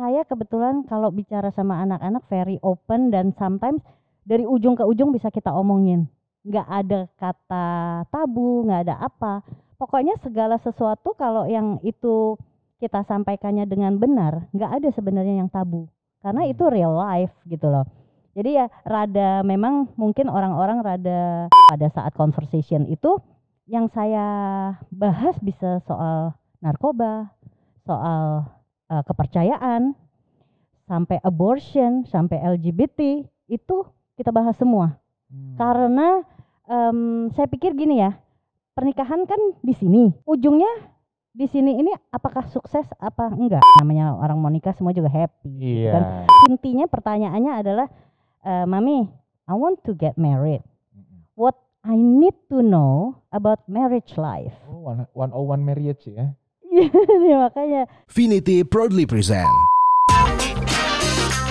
saya kebetulan kalau bicara sama anak-anak very open dan sometimes dari ujung ke ujung bisa kita omongin. Nggak ada kata tabu, nggak ada apa. Pokoknya segala sesuatu kalau yang itu kita sampaikannya dengan benar, nggak ada sebenarnya yang tabu. Karena itu real life gitu loh. Jadi ya rada memang mungkin orang-orang rada pada saat conversation itu yang saya bahas bisa soal narkoba, soal uh, kepercayaan, sampai abortion, sampai LGBT itu kita bahas semua. Hmm. Karena um, saya pikir gini ya, pernikahan kan di sini, ujungnya di sini ini apakah sukses apa enggak? Namanya orang mau nikah semua juga happy. Iya. Dan intinya pertanyaannya adalah, uh, mami, I want to get married. What I need to know about marriage life. Oh, one, one oh one marriage ya? Iya makanya. Finity proudly present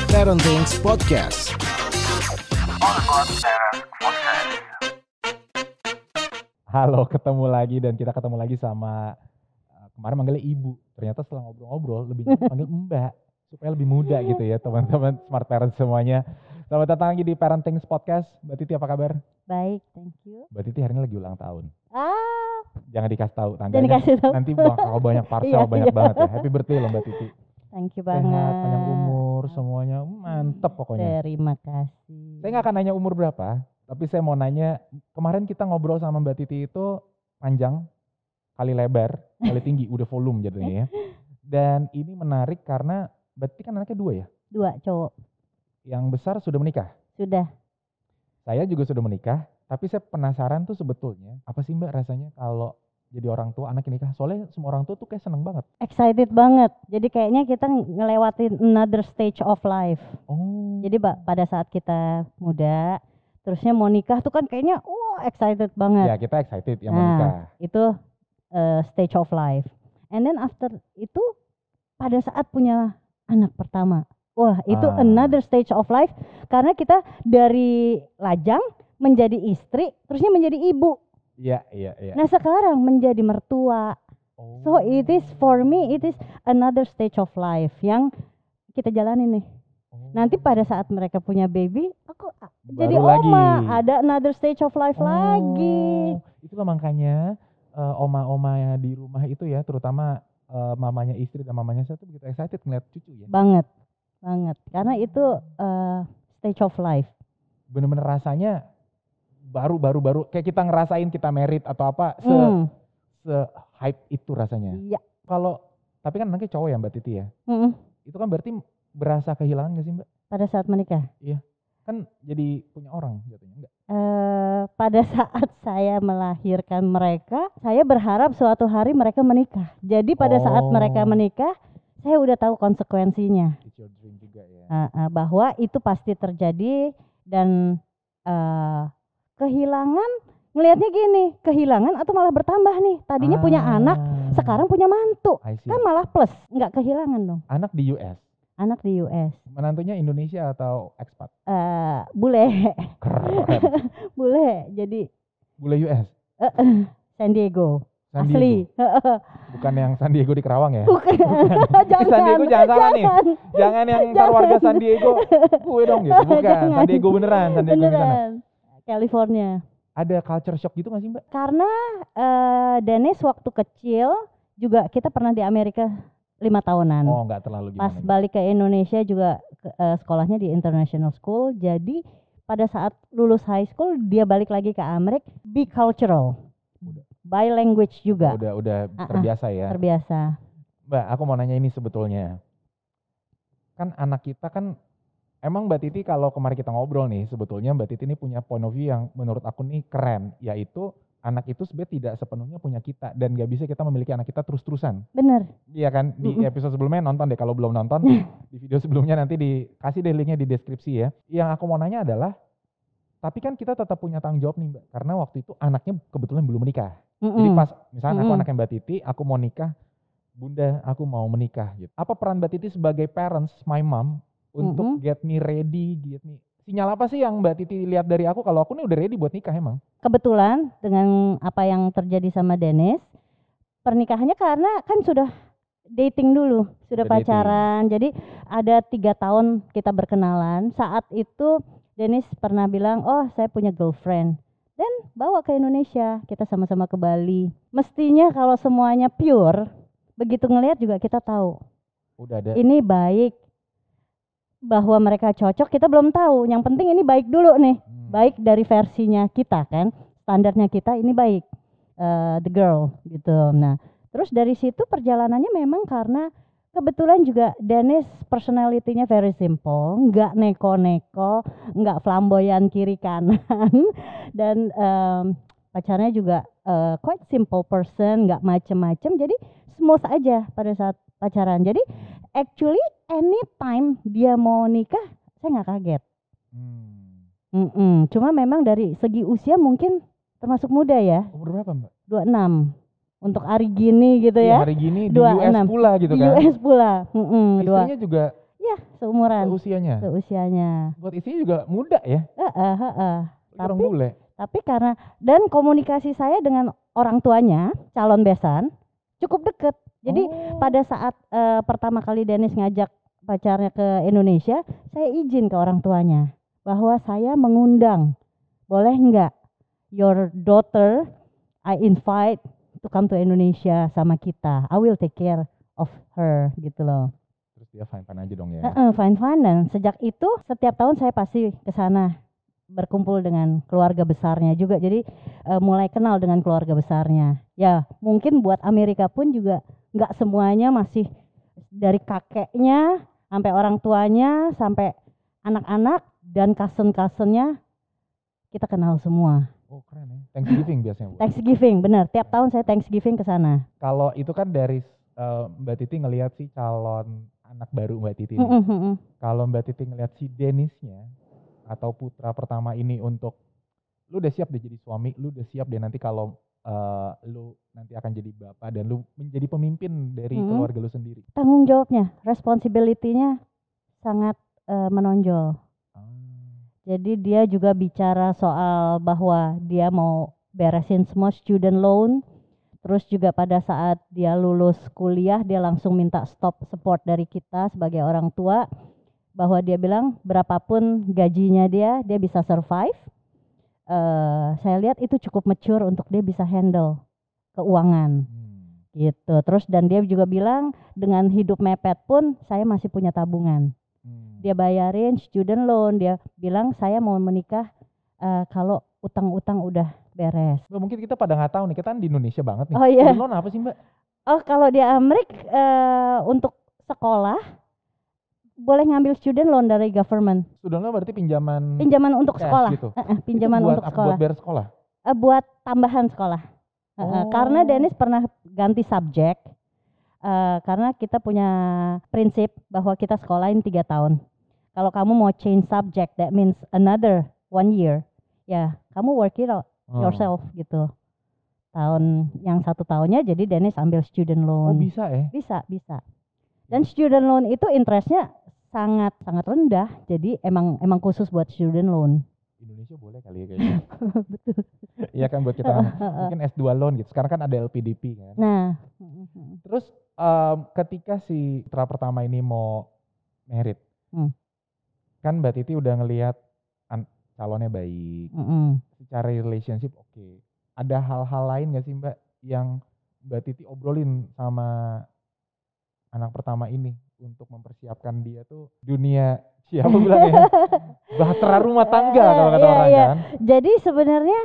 Parenting Podcast. Halo, ketemu lagi dan kita ketemu lagi sama uh, kemarin manggilnya ibu. Ternyata setelah ngobrol-ngobrol lebih panggil mbak supaya lebih muda gitu ya teman-teman smart parents semuanya. Selamat datang lagi di Parenting Podcast. Mbak Titi apa kabar? Baik, thank you. Mbak Titi hari ini lagi ulang tahun. Ah, jangan dikasih tahu tanggalnya. Jangan dikasih tahu. Nanti bakal banyak parcel iya, banyak iya. banget ya. Happy birthday loh Mbak Titi. Thank you banget. Sehat, panjang umur, semuanya mantep pokoknya. Terima kasih. Saya nggak akan nanya umur berapa, tapi saya mau nanya, kemarin kita ngobrol sama Mbak Titi itu panjang, kali lebar, kali tinggi, udah volume jadinya ya. Dan ini menarik karena berarti kan anaknya dua ya? Dua, cowok. Yang besar sudah menikah? Sudah. Saya juga sudah menikah, tapi saya penasaran tuh sebetulnya, apa sih Mbak rasanya kalau jadi orang tua anak nikah? Soalnya semua orang tua tuh kayak seneng banget. Excited banget. Jadi kayaknya kita ngelewatin another stage of life. Oh. Jadi pada saat kita muda, terusnya mau nikah tuh kan kayaknya wah wow, excited banget. Ya kita excited yang nah, mau nikah. Itu uh, stage of life. And then after itu pada saat punya anak pertama. Wah, itu ah. another stage of life karena kita dari lajang menjadi istri, terusnya menjadi ibu. Iya, iya, iya. Nah, sekarang menjadi mertua. Oh. So it is for me it is another stage of life yang kita jalani nih. Oh. Nanti pada saat mereka punya baby, aku Baru jadi oma, ada another stage of life oh. lagi. Itulah makanya uh, oma-oma di rumah itu ya, terutama uh, mamanya istri dan mamanya saya tuh begitu excited ngeliat cucu ya. Banget, banget. Karena itu uh, stage of life. Bener-bener rasanya baru baru baru kayak kita ngerasain kita merit atau apa se hmm. se hype itu rasanya. Iya. Kalau tapi kan nanti cowok ya Mbak Titi ya. Hmm. Itu kan berarti berasa kehilangan gak sih Mbak? Pada saat menikah? Iya. Kan jadi punya orang jatuhnya enggak? Uh, pada saat saya melahirkan mereka, saya berharap suatu hari mereka menikah. Jadi pada oh. saat mereka menikah, saya udah tahu konsekuensinya. juga ya. Uh, uh, bahwa itu pasti terjadi dan uh, kehilangan ngelihatnya gini, kehilangan atau malah bertambah nih. Tadinya ah. punya anak, sekarang punya mantu. Kan malah plus, nggak kehilangan dong. Anak di US. Anak di US. Menantunya Indonesia atau ekspat? Uh, bule. Keren. bule. Jadi bule US. Uh, uh, San Diego. San Asli. Bukan yang San Diego di Kerawang ya? Bukan. jangan, San Diego jangan salah nih. Jangan yang ntar warga San Diego. Gue dong gitu. Bukan. Jangan. San Diego beneran. San Diego beneran. California. Ada culture shock gitu gak sih mbak? Karena uh, Dennis waktu kecil juga kita pernah di Amerika lima tahunan. Oh nggak terlalu gimana? Pas balik ke Indonesia juga uh, sekolahnya di international school. Jadi pada saat lulus high school dia balik lagi ke Amerika, bicultural, udah. by language juga. Udah udah terbiasa ya. Terbiasa. Mbak, aku mau nanya ini sebetulnya. Kan anak kita kan Emang Mbak Titi kalau kemarin kita ngobrol nih, sebetulnya Mbak Titi ini punya point of view yang menurut aku nih keren, yaitu anak itu sebenarnya tidak sepenuhnya punya kita dan gak bisa kita memiliki anak kita terus-terusan. Bener. Iya kan di episode sebelumnya nonton deh kalau belum nonton di video sebelumnya nanti dikasih deh linknya di deskripsi ya. Yang aku mau nanya adalah, tapi kan kita tetap punya tanggung jawab nih mbak, karena waktu itu anaknya kebetulan belum menikah. -mm. Jadi pas misalnya aku anaknya Mbak Titi, aku mau nikah, bunda aku mau menikah gitu. Apa peran Mbak Titi sebagai parents, my mom untuk mm -hmm. get me ready, get me sinyal apa sih yang Mbak Titi lihat dari aku kalau aku nih udah ready buat nikah emang? Kebetulan dengan apa yang terjadi sama Dennis, pernikahannya karena kan sudah dating dulu, sudah Udah dating. pacaran. Jadi ada tiga tahun kita berkenalan. Saat itu Dennis pernah bilang, oh saya punya girlfriend. Dan bawa ke Indonesia, kita sama-sama ke Bali. Mestinya kalau semuanya pure, begitu ngelihat juga kita tahu Udah ada. ini baik bahwa mereka cocok kita belum tahu. Yang penting ini baik dulu nih, Hmm. baik dari versinya kita kan, standarnya kita ini baik, eh, the girl gitu. Nah, terus dari situ perjalanannya memang karena kebetulan juga Dennis personality-nya very simple, nggak neko-neko, nggak flamboyan kiri kanan, dan em, pacarnya juga eh, quite simple person, nggak macem-macem, jadi smooth aja pada saat pacaran. Jadi actually anytime dia mau nikah, saya nggak kaget. Hmm. Mm-mm. Cuma memang dari segi usia mungkin termasuk muda ya, Umur berapa mbak? 26 untuk hari gini gitu Iya, ya. hari gini di Dua US pula gitu Di kan. US pula, Mm-mm, dua, Istrinya juga ya seumuran, usianya. seusianya. Buat istrinya juga muda ya. Heeh, heeh. Orang Tapi- bule. Tapi karena dan komunikasi saya dengan orang tuanya, calon besan, cukup deket. Jadi Oh. pada saat eh, pertama kali Dennis ngajak pacarnya ke Indonesia, saya izin ke orang tuanya bahwa saya mengundang, boleh nggak your daughter I invite to come to Indonesia sama kita. I will take care of her gitu loh. Terus dia fine fine aja dong ya. Heeh, fine fine dan sejak itu setiap tahun saya pasti ke sana berkumpul dengan keluarga besarnya juga. Jadi eh, mulai kenal dengan keluarga besarnya. Ya mungkin buat Amerika pun juga nggak semuanya masih dari kakeknya sampai orang tuanya sampai anak-anak dan cousin-cousinnya kita kenal semua. Oh keren ya. Thanksgiving biasanya bu. Thanksgiving bener. Tiap tahun saya Thanksgiving ke sana. Kalau itu kan dari eh, Mbak Titi ngelihat si calon anak baru Mbak Titi. Mm-mm, mm-mm. Kalau Mbak Titi ngelihat si Denisnya atau putra pertama ini untuk lu udah siap deh jadi suami, lu udah siap deh nanti kalau eh, lu nanti akan jadi bapak dan lu menjadi pemimpin dari Mm-mm. keluarga lu sendiri. Tanggung jawabnya, responsibility-nya sangat eh, menonjol. Ah. Jadi dia juga bicara soal bahwa dia mau beresin semua student loan. Terus juga pada saat dia lulus kuliah dia langsung minta stop support dari kita sebagai orang tua bahwa dia bilang berapapun gajinya dia dia bisa survive. Eh, saya lihat itu cukup mature untuk dia bisa handle keuangan Hmm. gitu. Terus dan dia juga bilang dengan hidup mepet pun saya masih punya tabungan Hmm. dia bayarin student loan dia bilang saya mau menikah eh, kalau utang-utang udah beres Mbak, mungkin kita pada nggak tahu nih, kita kan di Indonesia banget nih. Oh, iya. Student loan apa sih Mbak? oh kalau di Amerika eh, untuk sekolah boleh ngambil student loan dari government Student loan berarti pinjaman pinjaman untuk cash sekolah gitu. Eh, eh, Itu pinjaman buat untuk sekolah Buat bayar sekolah. Eh, buat tambahan sekolah Eh, eh, karena Oh. Dennis pernah ganti subjek eh, karena kita punya prinsip bahwa kita sekolahin tiga tahun kalau kamu mau change subject that means another one year ya kamu work it out Oh. yourself gitu. Tahun yang satu tahunnya jadi Dennis ambil student Oh loan. bisa ya? bisa, bisa. Dan student loan itu interestnya sangat sangat rendah. Jadi emang emang khusus buat student loan. Indonesia boleh kali ya kayaknya. Betul. Iya kan buat kita mungkin S2 loan gitu. Sekarang kan ada LPDP kan. Nah, Terus em, ketika si putra pertama ini mau merit, Hmm. kan Mbak Titi udah ngelihat calonnya baik, mm-mm. secara relationship oke. Ada hal-hal lain gak sih Mbak yang Mbak Titi obrolin sama anak pertama ini untuk mempersiapkan dia tuh dunia siapa bilangnya bahtera rumah tangga kalau kata Iya, orang iya. kan. Jadi sebenarnya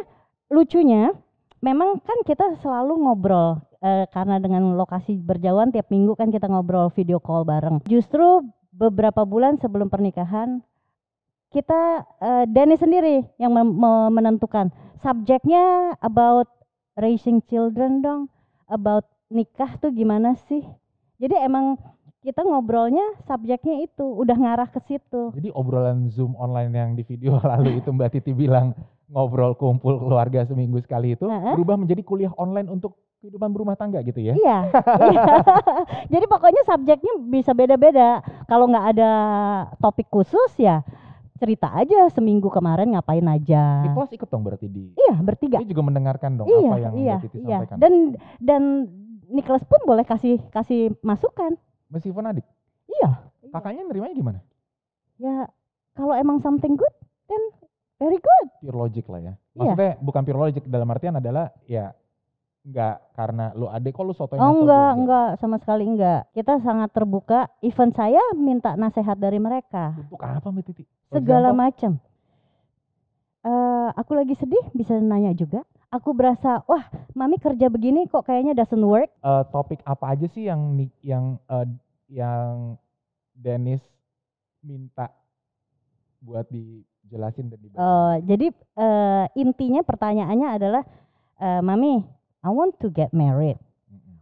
lucunya memang kan kita selalu ngobrol eh, karena dengan lokasi berjauhan tiap minggu kan kita ngobrol video call bareng. Justru beberapa bulan sebelum pernikahan kita eh, Denny sendiri yang menentukan subjeknya about raising children dong, about nikah tuh gimana sih. Jadi emang kita ngobrolnya subjeknya itu udah ngarah ke situ. Jadi obrolan Zoom online yang di video lalu itu Mbak Titi bilang ngobrol kumpul keluarga seminggu sekali itu Heeh. berubah menjadi kuliah online untuk kehidupan berumah tangga gitu ya. Iya. iya. Jadi pokoknya subjeknya bisa beda-beda. Kalau nggak ada topik khusus ya cerita aja seminggu kemarin ngapain aja. Di kelas ikut dong berarti di Iya bertiga. Dia juga mendengarkan dong Iya apa yang iya Mbak Titi iya. sampaikan. Dan dan Nicholas pun boleh kasih kasih masukan. Meskipun adik, Iya. kakaknya nerimanya gimana? Ya kalau emang something good, then very good. Pure logic lah ya. Iya. Maksudnya bukan pure logic dalam artian adalah ya nggak karena lu adik kok lu sotoy Oh enggak, gue, enggak sama sekali enggak. Kita sangat terbuka. Even saya minta nasihat dari mereka. Untuk apa Mbak Titi? For Segala macam. Eh, aku lagi sedih bisa nanya juga. Aku berasa, wah, mami kerja begini kok kayaknya doesn't work. eh, topik apa aja sih yang yang eh, yang Dennis minta buat dijelasin dan dibahas? Eh, jadi eh, intinya pertanyaannya adalah, eh, mami, I want to get married.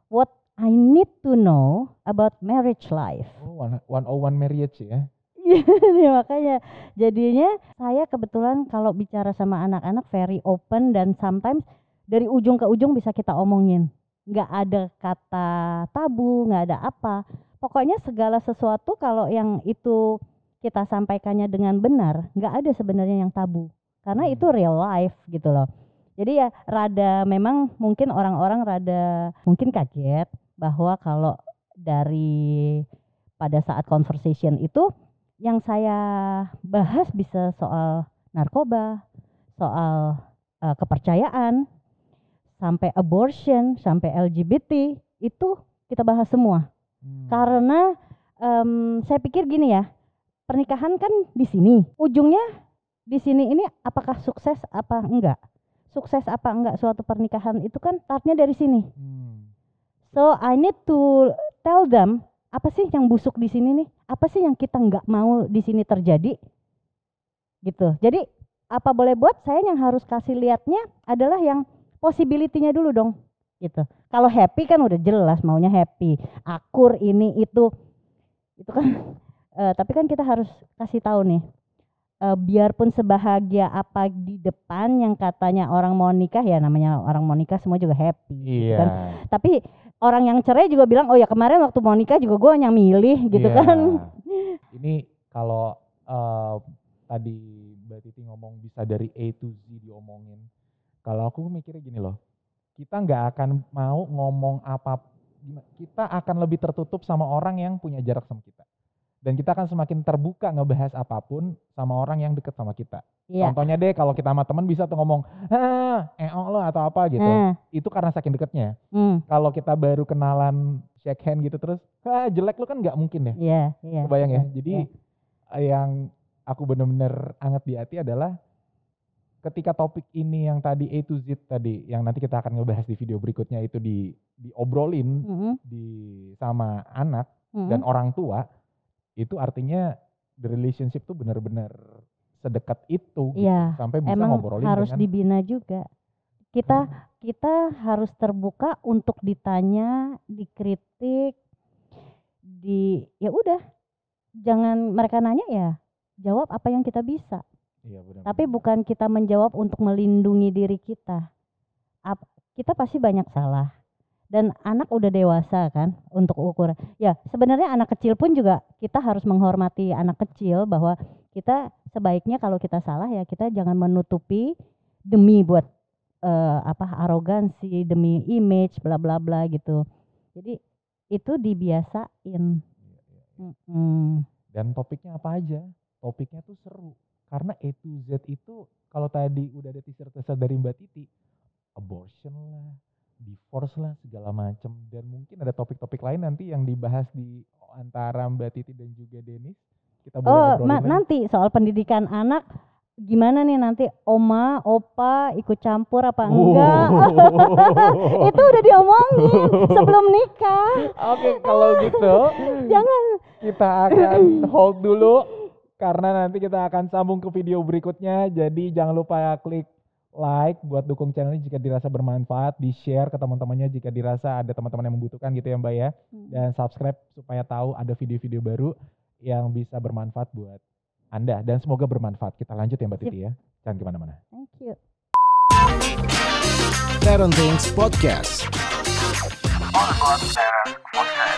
What I need to know about marriage life. Oh, one, 101 marriage ya. Iya makanya jadinya saya kebetulan kalau bicara sama anak-anak very open dan sometimes dari ujung ke ujung bisa kita omongin nggak ada kata tabu nggak ada apa pokoknya segala sesuatu kalau yang itu kita sampaikannya dengan benar nggak ada sebenarnya yang tabu. Karena itu real life gitu loh. Jadi ya rada memang mungkin orang-orang rada mungkin kaget bahwa kalau dari pada saat conversation itu yang saya bahas bisa soal narkoba, soal eh, kepercayaan, sampai abortion, sampai LGBT itu kita bahas semua. Hmm. Karena em, saya pikir gini ya, pernikahan kan di sini, ujungnya di sini ini apakah sukses apa enggak? Sukses apa enggak suatu pernikahan itu kan startnya dari sini. Hmm. So I need to tell them apa sih yang busuk di sini nih? Apa sih yang kita nggak mau di sini terjadi? Gitu. Jadi apa boleh buat saya yang harus kasih lihatnya adalah yang possibility-nya dulu dong. Gitu. Kalau happy kan udah jelas maunya happy, akur ini itu itu kan. eh, tapi kan kita harus kasih tahu nih. eh, biarpun sebahagia apa di depan yang katanya orang mau nikah ya namanya orang mau nikah semua juga happy. gitu Iya. kan tapi orang yang cerai juga bilang oh ya kemarin waktu mau nikah juga gue yang milih gitu Iya. kan Ini kalau eh, tadi Mbak Titi ngomong bisa dari A to Z diomongin. Kalau aku mikirnya gini loh, kita nggak akan mau ngomong apa, kita akan lebih tertutup sama orang yang punya jarak sama kita. Dan kita akan semakin terbuka ngebahas apa pun sama orang yang deket sama kita. iya Contohnya deh kalau kita sama temen bisa tuh ngomong, eong lo atau apa gitu. Nah, Itu karena saking deketnya. hmm, Kalau kita baru kenalan shake hand gitu terus, ah jelek lo kan nggak mungkin ya. iya iya Kebayang ya. iya, Jadi eh, yang aku bener-bener anget di hati adalah ketika topik ini yang tadi A to Z tadi, yang nanti kita akan ngebahas di video berikutnya itu di diobrolin Mm-mm, di sama anak mm-mm. dan orang tua, itu artinya the relationship tuh bener-bener sedekat itu gitu, Iya, sampai bisa emang ngobrolin harus dengan dibina juga. Kita kita harus terbuka untuk ditanya dikritik di ya udah. Jangan mereka nanya ya jawab apa yang kita bisa Iya, benar. tapi bukan kita menjawab untuk melindungi diri kita. Ap- kita pasti banyak salah. Dan anak udah dewasa kan untuk ukuran. Ya sebenarnya anak kecil pun juga kita harus menghormati anak kecil bahwa kita sebaiknya kalau kita salah ya kita jangan menutupi demi buat eh, apa arogansi demi image bla bla bla gitu. Jadi itu dibiasain. Iya, iya, iya. Mm-mm. Dan topiknya apa aja? Topiknya tuh seru. Karena A to Z itu kalau tadi udah ada teaser-teaser dari Mbak Titi, abortion lah, divorce lah, segala macem. Dan mungkin ada topik-topik lain nanti yang dibahas di antara Mbak Titi dan juga Denis. Kita boleh Oh, ngobrolin ma- nanti soal pendidikan anak gimana nih nanti oma, opa ikut campur apa enggak? Oh. Itu udah diomongin sebelum nikah. Oke, kalau gitu Jangan. kita akan hold dulu karena nanti kita akan sambung ke video berikutnya. Jadi jangan lupa klik like buat dukung channel ini jika dirasa bermanfaat, di share ke teman-temannya jika dirasa ada teman-teman yang membutuhkan gitu ya Mbak ya. Dan subscribe supaya tahu ada video-video baru yang bisa bermanfaat buat Anda dan semoga bermanfaat. Kita lanjut ya Mbak Titi ya. Jangan ke mana-mana. Thank you. Parenting Podcast. Podcast.